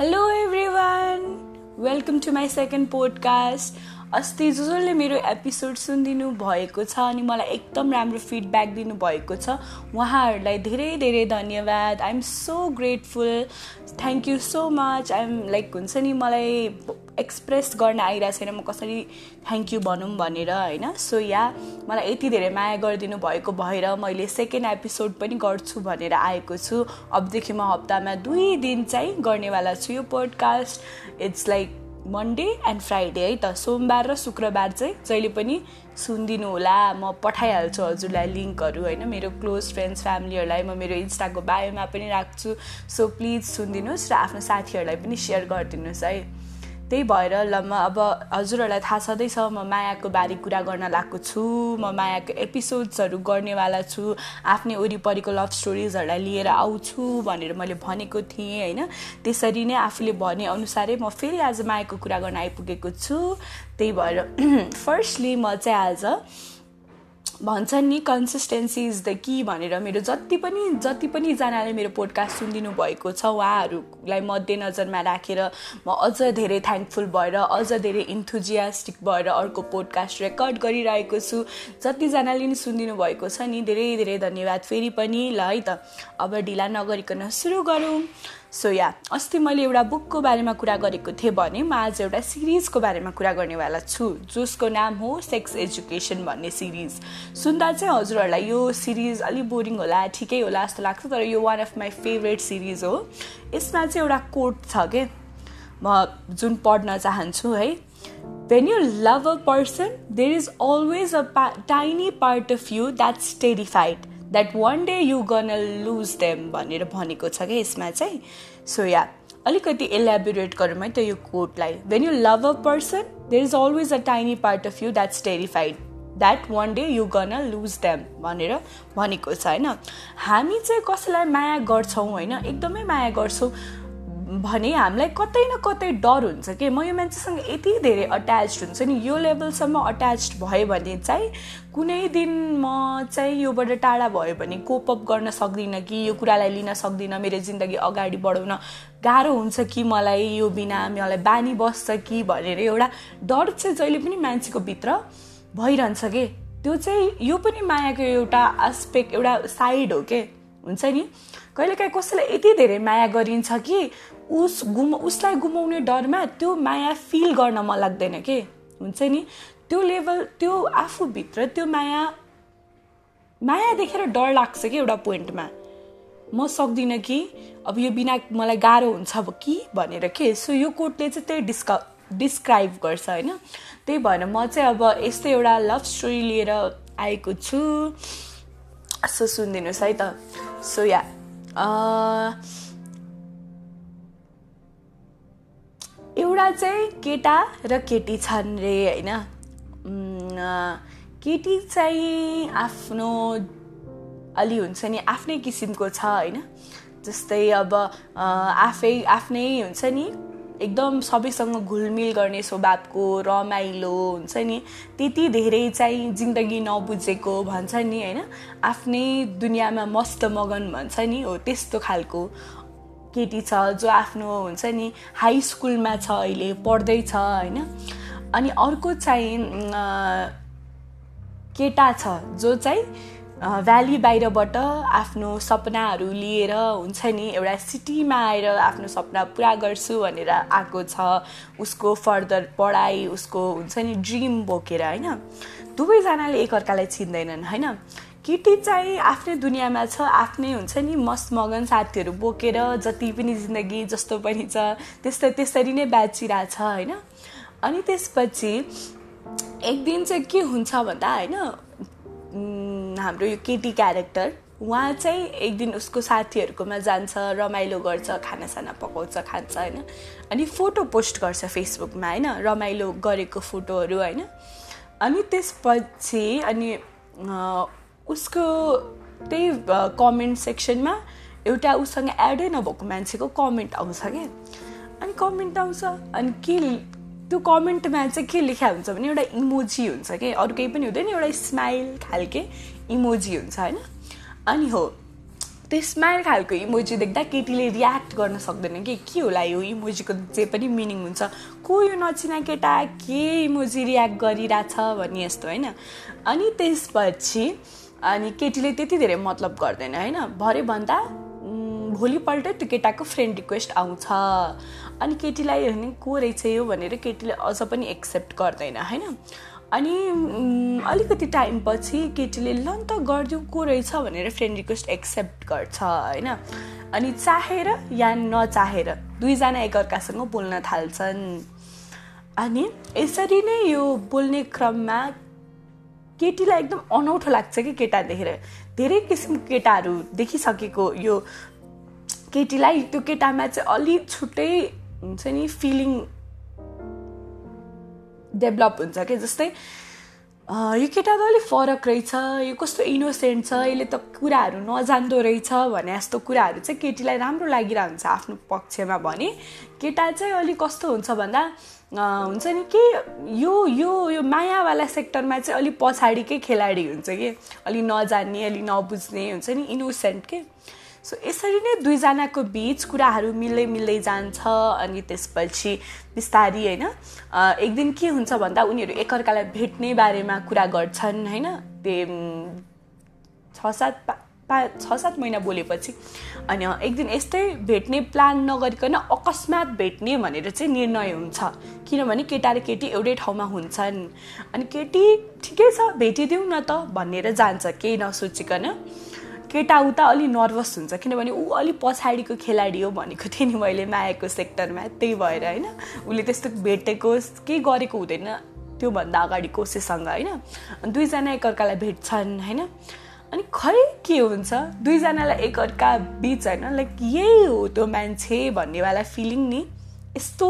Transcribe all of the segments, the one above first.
Hello everyone welcome to my second podcast अस्ति जो जसले मेरो एपिसोड सुनिदिनु भएको छ अनि मलाई एकदम राम्रो फिडब्याक दिनुभएको छ। उहाँहरूलाई धेरै धेरै धन्यवाद। I'm so grateful thank you so much I'm like हुन्छ नि मलाई एक्सप्रेस गर्न आइरहेको छैन म कसरी थ्याङ्क यू भनौँ भनेर होइन? सो या मलाई यति धेरै माया गरिदिनु भएको भएर मैले सेकेन्ड एपिसोड पनि गर्छु भनेर आएको छु। अबदेखि म हप्तामा दुई दिन चाहिँ गर्नेवाला छु यो podcast it's like Monday and Friday है त? सोमबार र शुक्रबार चाहिँ जहिले पनि सुनिदिनु होला। म पठाइहाल्छु हजुरलाई लिङ्कहरू होइन? मेरो क्लोज फ्रेन्ड्स फ्यामिलीहरूलाई म मेरो इन्स्टाको बायोमा पनि राख्छु। सो प्लिज सुनिदिनुहोस् र आफ्नो साथीहरूलाई पनि सेयर गरिदिनुहोस् है? त्यही भएर ल म अब हजुरहरूलाई थाहा छँदैछ म मायाको बारे कुरा गर्न लागेको छु म मायाको एपिसोड्सहरू गर्नेवाला छु आफ्नै वरिपरिको लभ स्टोरिजहरूलाई लिएर आउँछु भनेर मैले भनेको थिएँ होइन? त्यसरी नै आफूले भनेअनुसारै म फेरि आज मायाको कुरा गर्न आइपुगेको छु। त्यही भएर फर्स्टली म चाहिँ आज भन्छन् नि कन्सिस्टेन्सी इज द कि भनेर मेरो जति पनि जति पनि जनाले मेरो पोडकास्ट सुनिदिनु भएको छ उहाँहरूलाई मध्यनजरमा राखेर म अझ धेरै थ्याङ्कफुल भएर अझ धेरै इन्थुजियास्टिक भएर अर्को पोडकास्ट रेकर्ड गरिरहेको छु। जतिजनाले नि सुनिदिनु भएको छ नि धेरै धेरै धन्यवाद। फेरि पनि ल है त अब ढिला नगरिकन सुरु गरौँ। सो या अस्ति मैले एउटा बुकको बारेमा कुरा गरेको थिएँ भने म आज एउटा सिरिजको बारेमा कुरा गर्नेवाला छु जसको नाम हो सेक्स एजुकेसन भन्ने सिरिज। सुन्दा चाहिँ हजुरहरूलाई यो सिरिज अलिक बोरिङ होला ठिकै होला जस्तो लाग्छ तर यो one of my favourite series हो। यसमा चाहिँ एउटा कोट छ कि? म जुन पढ्न चाहन्छु है। When you love a person there is always a पा tiny part of you that's terrified that one day you gonna lose them भनेर भनेको छ क्या यसमा चाहिँ। सो या अलिकति इलेबोरेट गरौँ है त यो कोटलाई when you love a person there is always a tiny part of you that's terrified that one day you gonna lose them भनेर भनेको छ होइन। हामी चाहिँ कसैलाई माया गर्छौँ होइन? एकदमै माया गर्छौँ। भने हामीलाई कतै न कतै डर हुन्छ कि? म यो मान्छेसँग यति धेरै अट्याच हुन्छ नि यो लेभलसम्म अट्याच भयो भने चाहिँ कुनै दिन म चाहिँ योबाट टाढा भयो भने कोपअप गर्न सक्दिनँ कि यो कुरालाई लिन सक्दिनँ मेरो जिन्दगी अगाडि बढाउन गाह्रो हुन्छ कि मलाई यो बिना मलाई बानी बस्छ कि भनेर एउटा डर चाहिँ जहिले पनि मान्छेको भित्र भइरहन्छ कि? त्यो चाहिँ यो पनि मायाको एउटा आस्पेक्ट एउटा साइड हो के? हुन्छ नि? कहिलेकाहीँ कसैलाई यति धेरै माया गरिन्छ कि उस गुम उसलाई गुमाउने डरमा त्यो माया फिल गर्न मन लाग्दैन के? हुन्छ नि? त्यो लेभल त्यो आफूभित्र त्यो माया माया देखेर डर लाग्छ कि एउटा पोइन्टमा? म सक्दिनँ कि? अब यो बिना मलाई गाह्रो हुन्छ अब कि भनेर के? सो यो कोटले चाहिँ त्यही डिस्का डिस्क्राइब गर्छ होइन? त्यही भएर म चाहिँ अब यस्तै एउटा लभ स्टोरी लिएर आएको छु। सो सुनिदिनुहोस् है त सो या एउटा चाहिँ केटा र केटी छन् रे होइन केटी चाहिँ आफ्नो अलि हुन्छ नि आफ्नै किसिमको छ होइन जस्तै अब आफै आफ्नै हुन्छ नि एकदम सबैसँग घुलमिल गर्ने स्वभावको रमाइलो हुन्छ नि। त्यति धेरै चाहिँ जिन्दगी नबुझेको भन्छ नि होइन? आफ्नै दुनियाँमा मस्त मगन भन्छ नि हो त्यस्तो खालको केटी छ जो आफ्नो हुन्छ नि हाई स्कुलमा छ अहिले पढ्दैछ होइन? अनि अर्को चाहिँ केटा छ जो चाहिँ भ्याली बाहिरबाट आफ्नो सपनाहरू लिएर हुन्छ नि एउटा सिटीमा आएर आफ्नो सपना पुरा गर्छु भनेर आएको छ। उसको फर्दर पढाइ उसको हुन्छ नि ड्रिम बोकेर होइन? दुवैजनाले एकअर्कालाई चिन्दैनन् होइन? केटी चाहिँ आफ्नै दुनियाँमा छ आफ्नै हुन्छ नि मगन साथीहरू बोकेर जति पनि जिन्दगी जस्तो पनि छ त्यस्तै त्यसरी नै बाँचिरहेछ होइन? अनि त्यसपछि एक दिन चाहिँ के हुन्छ भन्दा होइन हाम्रो यो केटी क्यारेक्टर उहाँ चाहिँ एक दिन उसको साथीहरूकोमा जान्छ रमाइलो गर्छ खानासाना पकाउँछ खान्छ होइन? अनि फोटो पोस्ट गर्छ फेसबुकमा होइन? रमाइलो गरेको फोटोहरू होइन? अनि त्यसपछि अनि उसको त्यही कमेन्ट सेक्सनमा एउटा उसँग एडै नभएको मान्छेको कमेन्ट आउँछ क्या। अनि कमेन्ट आउँछ अनि के त्यो कमेन्टमा चाहिँ के लेखा हुन्छ भने एउटा इमोजी हुन्छ कि? अरू केही पनि हुँदैन एउटा स्माइल खालके इमोजी हुन्छ होइन? अनि हो त्यसमा खालको इमोजी देख्दा केटीले रियाक्ट गर्न सक्दैन कि? के होला यो इमोजीको जे पनि मिनिङ हुन्छ? को यो नचिना केटा के इमोजी रियाक्ट गरिरहेछ भन्ने यस्तो होइन? अनि त्यसपछि अनि केटीले त्यति धेरै मतलब गर्दैन होइन? भरे भन्दा भोलिपल्ट त्यो केटाको फ्रेन्ड रिक्वेस्ट आउँछ। अनि केटीलाई होइन को रहेछ यो भनेर केटीले अझ पनि एक्सेप्ट गर्दैन होइन? अनि अलिकति टाइमपछि केटीले ल त गरिदिउँ को रहेछ भनेर फ्रेन्ड रिक्वेस्ट एक्सेप्ट गर्छ होइन? अनि चाहेर या नचाहेर दुईजना एकअर्कासँग बोल्न थाल्छन्। अनि यसरी नै यो बोल्ने क्रममा केटीलाई एकदम अनौठो लाग्छ कि केटा देखेर धेरै किसिमको केटाहरू देखिसकेको यो केटीलाई त्यो केटामा चाहिँ अलिक छुट्टै हुन्छ नि फिलिङ डेभलप हुन्छ क्या जस्तै यो केटा त अलिक फरक रहेछ यो कस्तो इनोसेन्ट छ यसले त कुराहरू नजान्दो रहेछ भने जस्तो कुराहरू चाहिँ केटीलाई राम्रो लागिरहेको हुन्छ आफ्नो पक्षमा भने। केटा चाहिँ अलिक कस्तो हुन्छ भन्दा हुन्छ नि कि यो यो यो मायावाला सेक्टरमा चाहिँ अलिक पछाडिकै खेलाडी हुन्छ कि। अलिक नजान्ने अलिक नबुझ्ने हुन्छ नि इनोसेन्ट के। सो यसरी नै दुईजनाको बिच कुराहरू मिल्दै मिल्दै जान्छ अनि त्यसपछि बिस्तारी होइन एक दिन के हुन्छ भन्दा उनीहरू एकअर्कालाई भेट्ने बारेमा कुरा गर्छन् होइन त्यो छ सात पा पा छ सात महिना बोलेपछि। अनि एक दिन यस्तै भेट्ने प्लान नगरिकन अकस्मात भेट्ने भनेर चाहिँ निर्णय हुन्छ। किनभने केटा र केटी एउटै ठाउँमा हुन्छन्। अनि केटी ठिकै छ भेटिदिउँ न त भनेर जान्छ केही नसोचिकन। केटा उता अलि नर्भस हुन्छ किनभने ऊ अलिक पछाडिको खेलाडी हो भनेको थिएँ नि मैले मायाको सेक्टरमा त्यही भएर होइन उसले त्यस्तो भेटेको केही गरेको हुँदैन त्योभन्दा अगाडि कोसेसँग होइन दुईजना एकअर्कालाई भेट्छन् होइन अनि खै के हुन्छ दुईजनालाई एकअर्का बिच होइन लाइक यही हो त्यो मान्छे भन्नेवाला फिलिङ नि। यस्तो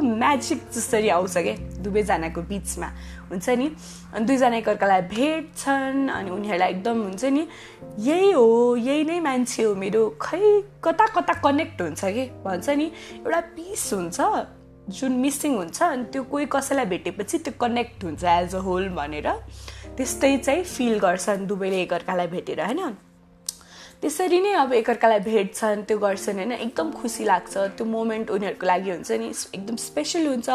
म्याजिक जसरी आउँछ क्या दुवैजनाको बिचमा। हुन्छ नि? अनि दुईजना एकअर्कालाई भेट्छन् अनि उनीहरूलाई एकदम हुन्छ नि यही हो यही नै मान्छे हो मेरो। खै कता कता कनेक्ट हुन्छ कि? भन्छ नि? एउटा पिस हुन्छ जुन मिसिङ हुन्छ अनि त्यो कोही कसैलाई भेटेपछि त्यो कनेक्ट हुन्छ एज अ होल भनेर। त्यस्तै चाहिँ फिल गर्छन् दुवैले एकअर्कालाई भेटेर होइन? त्यसरी नै अब एकअर्कालाई भेट्छन् त्यो गर्छन् होइन? एकदम खुसी लाग्छ। त्यो मोमेन्ट उनीहरूको लागि हुन्छ नि एकदम स्पेसल हुन्छ।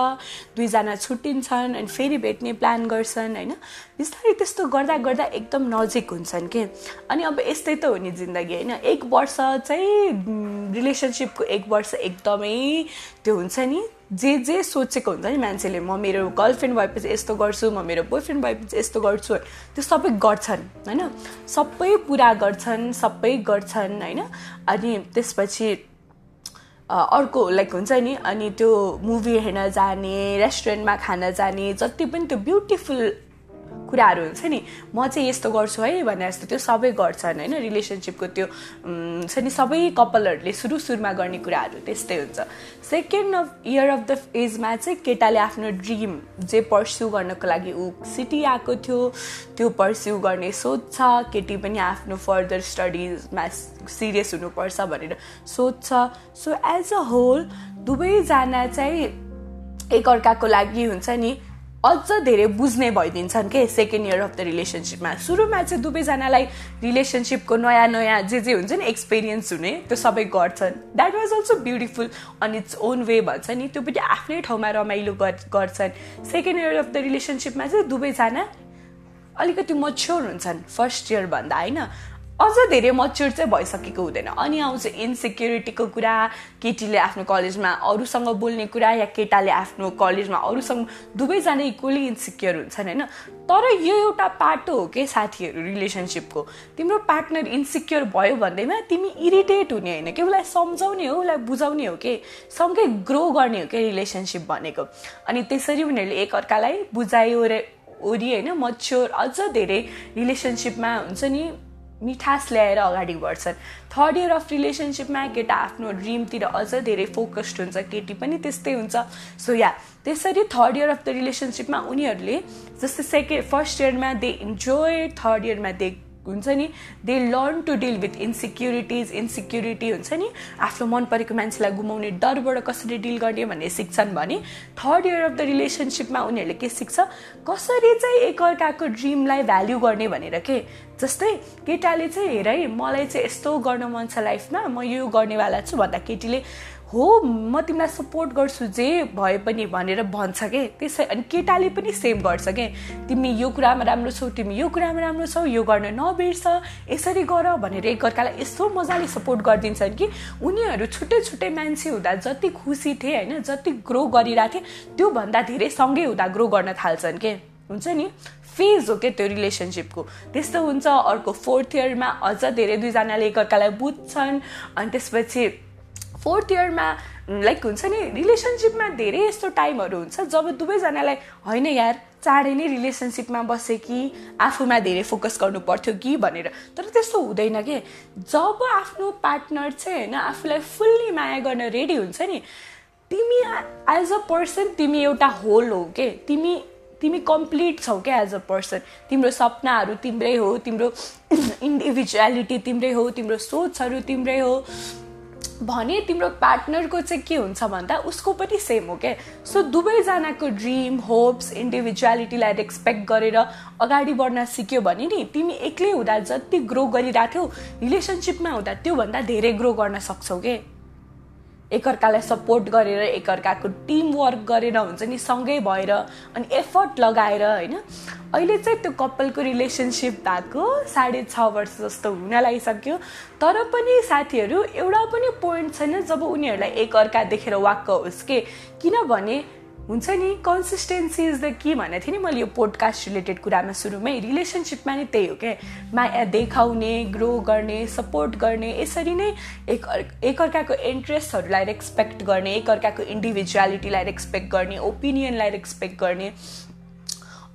दुईजना छुट्टिन्छन् अनि फेरि भेट्ने प्लान गर्छन् होइन? बिस्तारै त्यस्तो गर्दा गर्दा एकदम नजिक हुन्छन् के? अनि अब यस्तै त हो नि जिन्दगी होइन? एक वर्ष चाहिँ रिलेसनसिपको एक वर्ष एकदमै त्यो हुन्छ नि जे जे सोचेको हुन्छ नि मान्छेले म मेरो गर्लफ्रेन्ड भएपछि यस्तो गर्छु म मेरो बोयफ्रेन्ड भएपछि यस्तो गर्छु त्यो सबै गर्छन् होइन? सबै पुरा गर्छन् सबै गर्छन् होइन? अनि त्यसपछि अर्को लाइक हुन्छ नि अनि त्यो मुभी हेर्न जाने रेस्टुरेन्टमा खान जाने जति पनि त्यो ब्युटिफुल कुराहरू हुन्छ नि। म चाहिँ यस्तो गर्छु है भने जस्तो त्यो सबै गर्छन् होइन रिलेसनसिपको त्यो हुन्छ नि सबै कपालहरूले सुरु सुरुमा गर्ने कुराहरू त्यस्तै हुन्छ। Second of year of the एजमा चाहिँ केटाले आफ्नो ड्रिम जे पर्स्यु गर्नको लागि ऊ सिटी आएको थियो त्यो पर्स्यु गर्ने सोध्छ केटी पनि आफ्नो फर्दर स्टडिजमा सिरियस हुनुपर्छ भनेर सोध्छ सो एज अ होल दुवैजना चाहिँ एकअर्काको लागि हुन्छ नि अझ धेरै बुझ्ने भइदिन्छन् के? सेकेन्ड इयर अफ द रिलेसनसिपमा सुरुमा चाहिँ दुवैजनालाई रिलेसनसिपको नयाँ नयाँ जे जे हुन्छ नि एक्सपिरियन्स हुने त्यो सबै गर्छन्। That was also beautiful on its own way भन्छ नि त्यो पनि आफ्नै ठाउँमा रमाइलो गर्छन्। सेकेन्ड इयर अफ द रिलेसनसिपमा चाहिँ दुवैजना अलिकति मच्योर हुन्छन्। फर्स्ट इयरभन्दा होइन? अझ धेरै मच्योर चाहिँ भइसकेको हुँदैन। अनि आउँछ इन्सेक्युरिटीको कुरा केटीले आफ्नो कलेजमा अरूसँग बोल्ने कुरा या केटाले आफ्नो कलेजमा अरूसँग दुवैजना इक्वली इन्सिक्योर हुन्छन् होइन? तर यो एउटा पाटो हो कि साथीहरू रिलेसनसिपको तिम्रो पार्टनर इन्सिक्योर भयो भन्दैमा तिमी इरिटेट हुने होइन कि? उसलाई सम्झाउने हो उसलाई बुझाउने हो कि? सँगै ग्रो गर्ने हो कि रिलेसनसिप भनेको? अनि त्यसरी उनीहरूले एकअर्कालाई बुझायो ओरी होइन? मच्योर अझ धेरै रिलेसनसिपमा हुन्छ नि मिठास ल्याएर अगाडि बढ्छन्। थर्ड इयर अफ रिलेसनसिपमा केटा आफ्नो ड्रिमतिर अझ धेरै फोकस्ड हुन्छ केटी पनि त्यस्तै हुन्छ। सो या त्यसरी थर्ड इयर अफ द रिलेसनसिपमा उनीहरूले जस्तै सेकेन्ड फर्स्ट इयरमा दे इन्जोय थर्ड इयरमा दे हुन्छ नि? They learn to deal with insecurities insecurity हुन्छ नि? आफ्नो मन परेको मान्छेलाई गुमाउने डरबाट कसरी डिल गर्ने भन्ने सिक्छन् भने थर्ड इयर अफ द रिलेसनसिपमा उनीहरूले के सिक्छ? कसरी चाहिँ एकअर्काको ड्रिमलाई भ्याल्यु गर्ने भनेर के? जस्तै केटाले चाहिँ हेर है मलाई चाहिँ यस्तो गर्न मन छ लाइफमा म यो गर्नेवाला छु भन्दा केटीले हो म तिमीलाई सपोर्ट गर्छु जे भए पनि भनेर भन्छ के? त्यसै अनि केटाले पनि सेम गर्छ के? तिमी यो कुरामा राम्रो छौ तिमी यो कुरामा राम्रो छौ यो गर्न नबिर्स यसरी गर भनेर एकअर्कालाई यस्तो मजाले सपोर्ट गरिदिन्छन् कि उनीहरू छुट्टै छुट्टै मान्छे हुँदा जति खुसी थिए होइन जति ग्रो गरिरहेको थिए त्योभन्दा धेरै सँगै हुँदा ग्रो गर्न थाल्छन् के? हुन्छ नि? फेज हो क्या त्यो रिलेसनसिपको त्यस्तो हुन्छ। अर्को फोर्थ इयरमा अझ धेरै दुईजनाले एकअर्कालाई बुझ्छन्। अनि त्यसपछि फोर्थ इयरमा लाइक हुन्छ नि रिलेसनसिपमा धेरै यस्तो टाइमहरू हुन्छ जब दुवैजनालाई होइन यार चाँडै नै रिलेसनसिपमा बसेँ कि आफूमा धेरै फोकस गर्नु पर्थ्यो कि भनेर। तर त्यस्तो हुँदैन कि? जब आफ्नो पार्टनर चाहिँ होइन आफूलाई फुल्ली माया गर्न रेडी हुन्छ नि तिमी एज अ पर्सन तिमी एउटा होल हो के? तिमी तिमी कम्प्लिट छौ क्या एज अ पर्सन तिम्रो सपनाहरू तिम्रै हो तिम्रो इन्डिभिजुअलिटी तिम्रै हो तिम्रो सोचहरू तिम्रै हो। भने तिम्रो पार्टनरको चाहिँ के हुन्छ भन्दा उसको पनि सेम हो क्या? सो दुवैजनाको ड्रिम होप्स इन्डिभिजुअलिटीलाई रेस्पेक्ट गरेर अगाडि बढ्न सिक्यो भने नि तिमी एक्लै हुँदा जति ग्रो गरिरहेको थियौ रिलेसनसिपमा हुँदा त्योभन्दा धेरै ग्रो गर्न सक्छौ के? एकअर्कालाई सपोर्ट गरेर एकअर्काको टिमवर्क गरेर हुन्छ नि सँगै भएर अनि एफर्ट लगाएर होइन? अहिले चाहिँ त्यो कपालको रिलेसनसिप भएको साढे छ वर्ष जस्तो हुन लागिसक्यो। तर पनि साथीहरू एउटा पनि पोइन्ट छैन जब उनीहरूलाई एकअर्का देखेर वाक्क होस् के? किनभने हुन्छ नि? कन्सिस्टेन्सी इज द के भनेको थिएँ नि मैले यो पोडकास्ट रिलेटेड कुरामा सुरुमै। रिलेसनसिपमा नि त्यही हो क्या माया देखाउने ग्रो गर्ने सपोर्ट गर्ने यसरी नै एक एकअर्काको इन्ट्रेस्टहरूलाई रेस्पेक्ट गर्ने एकअर्काको इन्डिभिजुअलिटीलाई रेस्पेक्ट गर्ने ओपिनियनलाई रेस्पेक्ट गर्ने।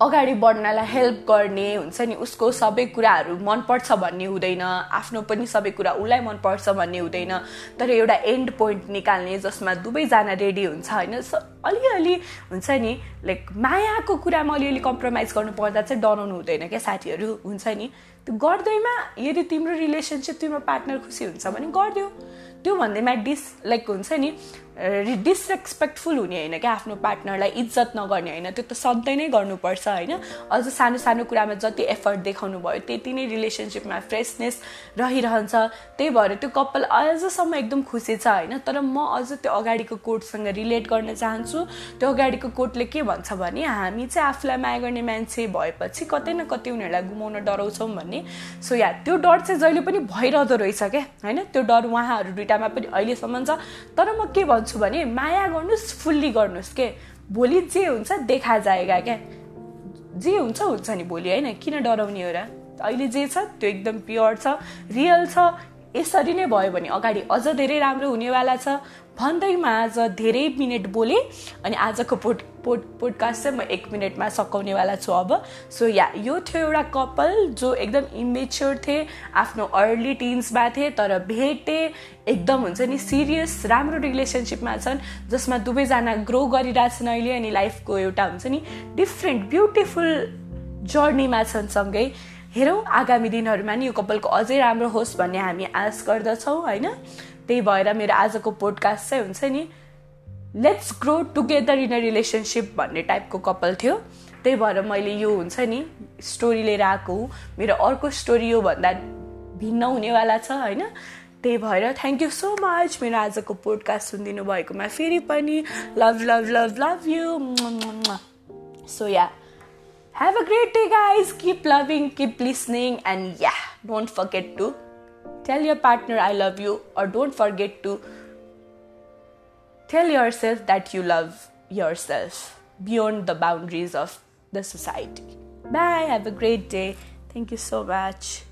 अगाडि बढ्नलाई हेल्प गर्ने हुन्छ नि उसको सबै कुराहरू मनपर्छ भन्ने हुँदैन आफ्नो पनि सबै कुरा उसलाई मनपर्छ भन्ने हुँदैन तर एउटा एन्ड पोइन्ट निकाल्ने जसमा दुवैजना रेडी हुन्छ होइन अलिअलि हुन्छ नि लाइक मायाको कुरामा अलिअलि कम्प्रोमाइज गर्नु पर्दा चाहिँ डराउनु हुँदैन क्या साथीहरू हुन्छ नि? त्यो गर्दैमा यदि तिम्रो रिलेसनसिप तिम्रो पार्टनर खुसी हुन्छ भने गरिदियो। त्यो भन्दैमा डिस लाइक हुन्छ नि डिसरेस्पेक्टफुल हुने होइन क्या आफ्नो पार्टनरलाई इज्जत नगर्ने होइन। त्यो त सधैँ नै गर्नुपर्छ होइन। अझ सानो सानो कुरामा जति एफर्ट देखाउनु भयो त्यति नै रिलेसनसिपमा फ्रेसनेस रहिरहन्छ। त्यही भएर त्यो कपाल अझसम्म एकदम खुसी छ होइन। तर म अझ त्यो अगाडिको कोर्टसँग रिलेट गर्न चाहन्छु। त्यो अगाडिको कोर्टले के भन्छ भने हामी चाहिँ आफूलाई माया गर्ने मान्छे भएपछि कतै न कतै उनीहरूलाई गुमाउन डराउँछौँ भन्ने। सो या त्यो डर चाहिँ जहिले पनि भइरहँदो रहेछ क्या होइन? त्यो डर उहाँहरू दुइटामा पनि अहिलेसम्म छ। तर म के भन्छु भन्छु भने माया गर्नुहोस् फुल्ली गर्नुहोस् के? भोलि जे हुन्छ देखा जाएगा क्या जे हुन्छ हुन्छ नि भोलि होइन? किन डराउने हो र? अहिले जे छ त्यो एकदम प्योर छ रियल छ यसरी नै भयो भने अगाडि अझ धेरै राम्रो हुनेवाला छ। भन्दैमा आज धेरै मिनट बोलेँ अनि आजको पोड पोड पोडकास्ट चाहिँ म एक मिनटमा सकाउनेवाला छु अब। सो या यो थियो एउटा कपाल जो एकदम इमेच्योर थिए आफ्नो अर्ली टिन्समा थिए तर भेटे एकदम हुन्छ नि सिरियस राम्रो रिलेसनसिपमा छन् जसमा दुवैजना ग्रो गरिरहेछन् अहिले अनि लाइफको एउटा हुन्छ नि डिफ्रेन्ट ब्युटिफुल जर्नीमा छन् सँगै। हेरौँ आगामी दिनहरूमा नि यो कपालको अझै राम्रो होस् भन्ने हामी आश गर्दछौँ होइन? त्यही भएर मेरो आजको पोडकास्ट चाहिँ हुन्छ नि let's grow together in a relationship भन्ने टाइपको कपाल थियो। त्यही भएर मैले यो हुन्छ नि स्टोरी लिएर आएको हुँ। मेरो अर्को स्टोरी योभन्दा भिन्न हुनेवाला छ होइन? त्यही भएर थ्याङ्क यू सो मच मेरो आजको पोडकास्ट सुनिदिनु भएकोमा। फेरि पनि love love love love you so yeah Have a great day, guys. Keep loving, keep listening, and yeah, don't forget to tell your partner I love you, or don't forget to tell yourself that you love yourself beyond the boundaries of the society. Bye. Have a great day. Thank you so much.